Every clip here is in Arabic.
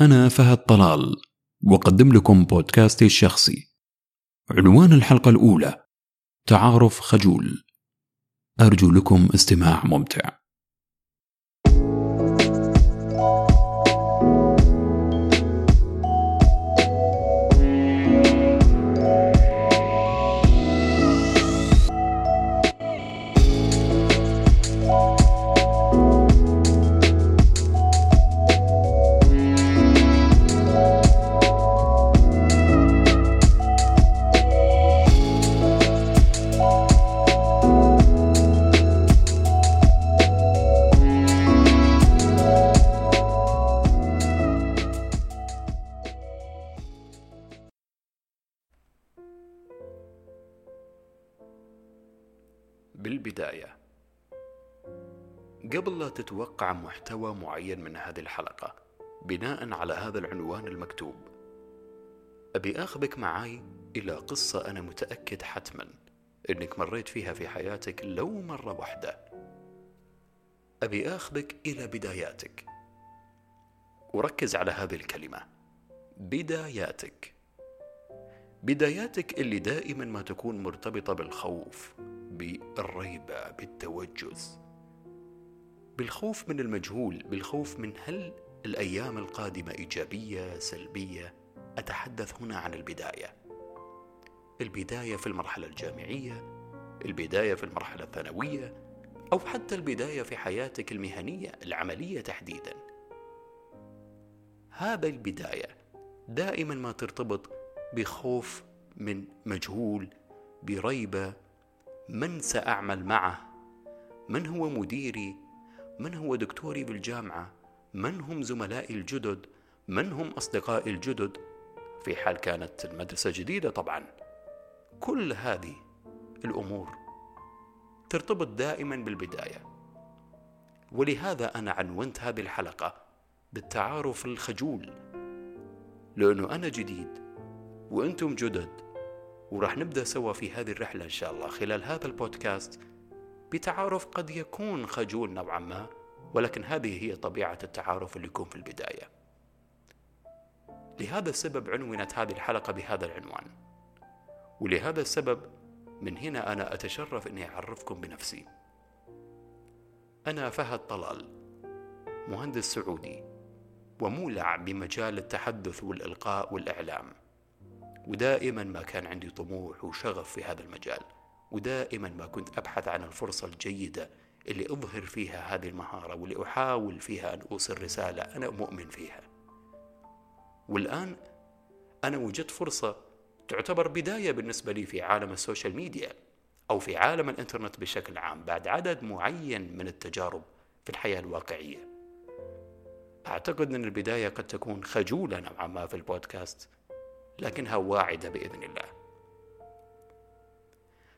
أنا فهد طلال وأقدم لكم بودكاستي الشخصي. عنوان الحلقة الأولى تعارف خجول. أرجو لكم استماع ممتع. بالبداية. قبل لا تتوقع محتوى معين من هذه الحلقة بناء على هذا العنوان المكتوب أبي أخذك معاي إلى قصة أنا متأكد حتما إنك مريت فيها في حياتك لو مرة واحدة. أبي أخذك إلى بداياتك. وركز على هذه الكلمة. بداياتك. بداياتك اللي دائما ما تكون مرتبطة بالخوف بالريبة بالتوجس. بالخوف من المجهول بالخوف من هل الأيام القادمة إيجابية سلبية؟ أتحدث هنا عن البداية. البداية في المرحلة الجامعية البداية في المرحلة الثانوية أو حتى البداية في حياتك المهنية العملية تحديدا. هذا البداية دائما ما ترتبط بخوف من مجهول بريبة من سأعمل معه؟ من هو مديري؟ من هو دكتوري بالجامعة؟ من هم زملائي الجدد؟ من هم أصدقائي الجدد؟ في حال كانت المدرسة جديدة طبعا. كل هذه الأمور ترتبط دائما بالبداية. ولهذا أنا عنونت هذه الحلقة بالتعارف الخجول لأنه أنا جديد وأنتم جدد. وراح نبدأ سوا في هذه الرحلة إن شاء الله خلال هذا البودكاست بتعارف قد يكون خجول نوعا ما ولكن هذه هي طبيعة التعارف اللي يكون في البداية. لهذا السبب عنونت هذه الحلقة بهذا العنوان. ولهذا السبب من هنا أنا أتشرف أني أعرفكم بنفسي. أنا فهد طلال مهندس سعودي ومولع بمجال التحدث والإلقاء والإعلام. ودائما ما كان عندي طموح وشغف في هذا المجال. ودائما ما كنت أبحث عن الفرصة الجيدة اللي أظهر فيها هذه المهارة واللي أحاول فيها أن أوصل رسالة أنا مؤمن فيها. والآن أنا وجدت فرصة تعتبر بداية بالنسبة لي في عالم ال social media أو في عالم الإنترنت بشكل عام بعد عدد معين من التجارب في الحياة الواقعية. أعتقد أن البداية قد تكون خجولة نوعا ما في البودكاست. لكنها واعدة بإذن الله.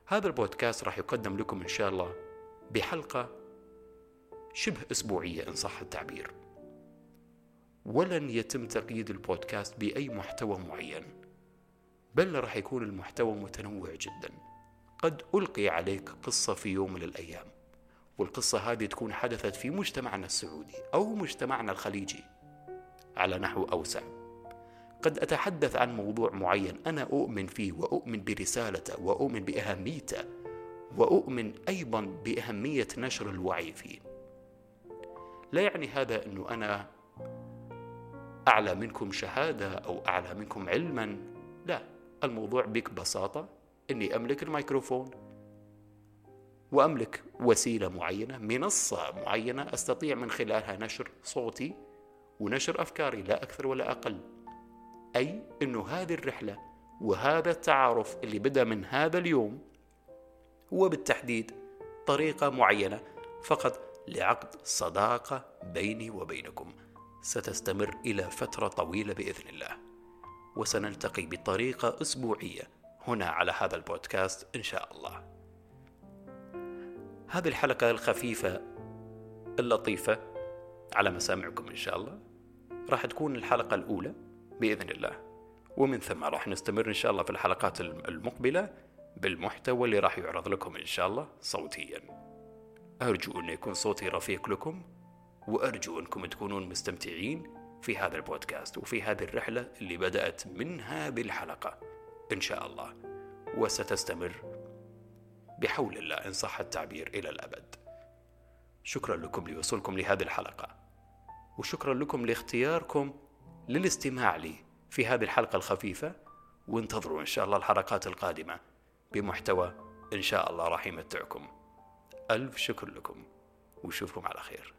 هذا البودكاست راح يقدم لكم إن شاء الله بحلقة شبه أسبوعية إن صح التعبير. ولن يتم تقييد البودكاست بأي محتوى معين بل راح يكون المحتوى متنوع جدا. قد ألقي عليك قصة في يوم من الأيام والقصة هذه تكون حدثت في مجتمعنا السعودي أو مجتمعنا الخليجي على نحو أوسع. قد أتحدث عن موضوع معين أنا أؤمن فيه وأؤمن برسالته وأؤمن بأهميته وأؤمن أيضا بأهمية نشر الوعي فيه. لا يعني هذا أنه أنا أعلى منكم شهادة أو أعلى منكم علما؟ لا الموضوع بك بساطة أني أملك الميكروفون وأملك وسيلة معينة منصة معينة أستطيع من خلالها نشر صوتي ونشر أفكاري لا أكثر ولا أقل. أي أنه هذه الرحلة وهذا التعارف اللي بدأ من هذا اليوم هو بالتحديد طريقة معينة فقط لعقد صداقة بيني وبينكم. ستستمر إلى فترة طويلة بإذن الله. وسنلتقي بطريقة أسبوعية هنا على هذا البودكاست إن شاء الله. هذه الحلقة الخفيفة اللطيفة على مسامعكم إن شاء الله راح تكون الحلقة الأولى. بإذن الله. ومن ثم راح نستمر إن شاء الله في الحلقات المقبلة بالمحتوى اللي راح يعرض لكم إن شاء الله صوتيا. أرجو أن يكون صوتي رفيق لكم وأرجو أنكم تكونون مستمتعين في هذا البودكاست وفي هذه الرحلة اللي بدأت من هذه الحلقة إن شاء الله. وستستمر بحول الله إن صح التعبير إلى الأبد. شكرا لكم لوصولكم لهذه الحلقة وشكرا لكم لاختياركم للاستماع لي في هذه الحلقة الخفيفة وانتظروا إن شاء الله الحلقات القادمة بمحتوى إن شاء الله راح يمتعكم. ألف شكر لكم وشوفكم على خير.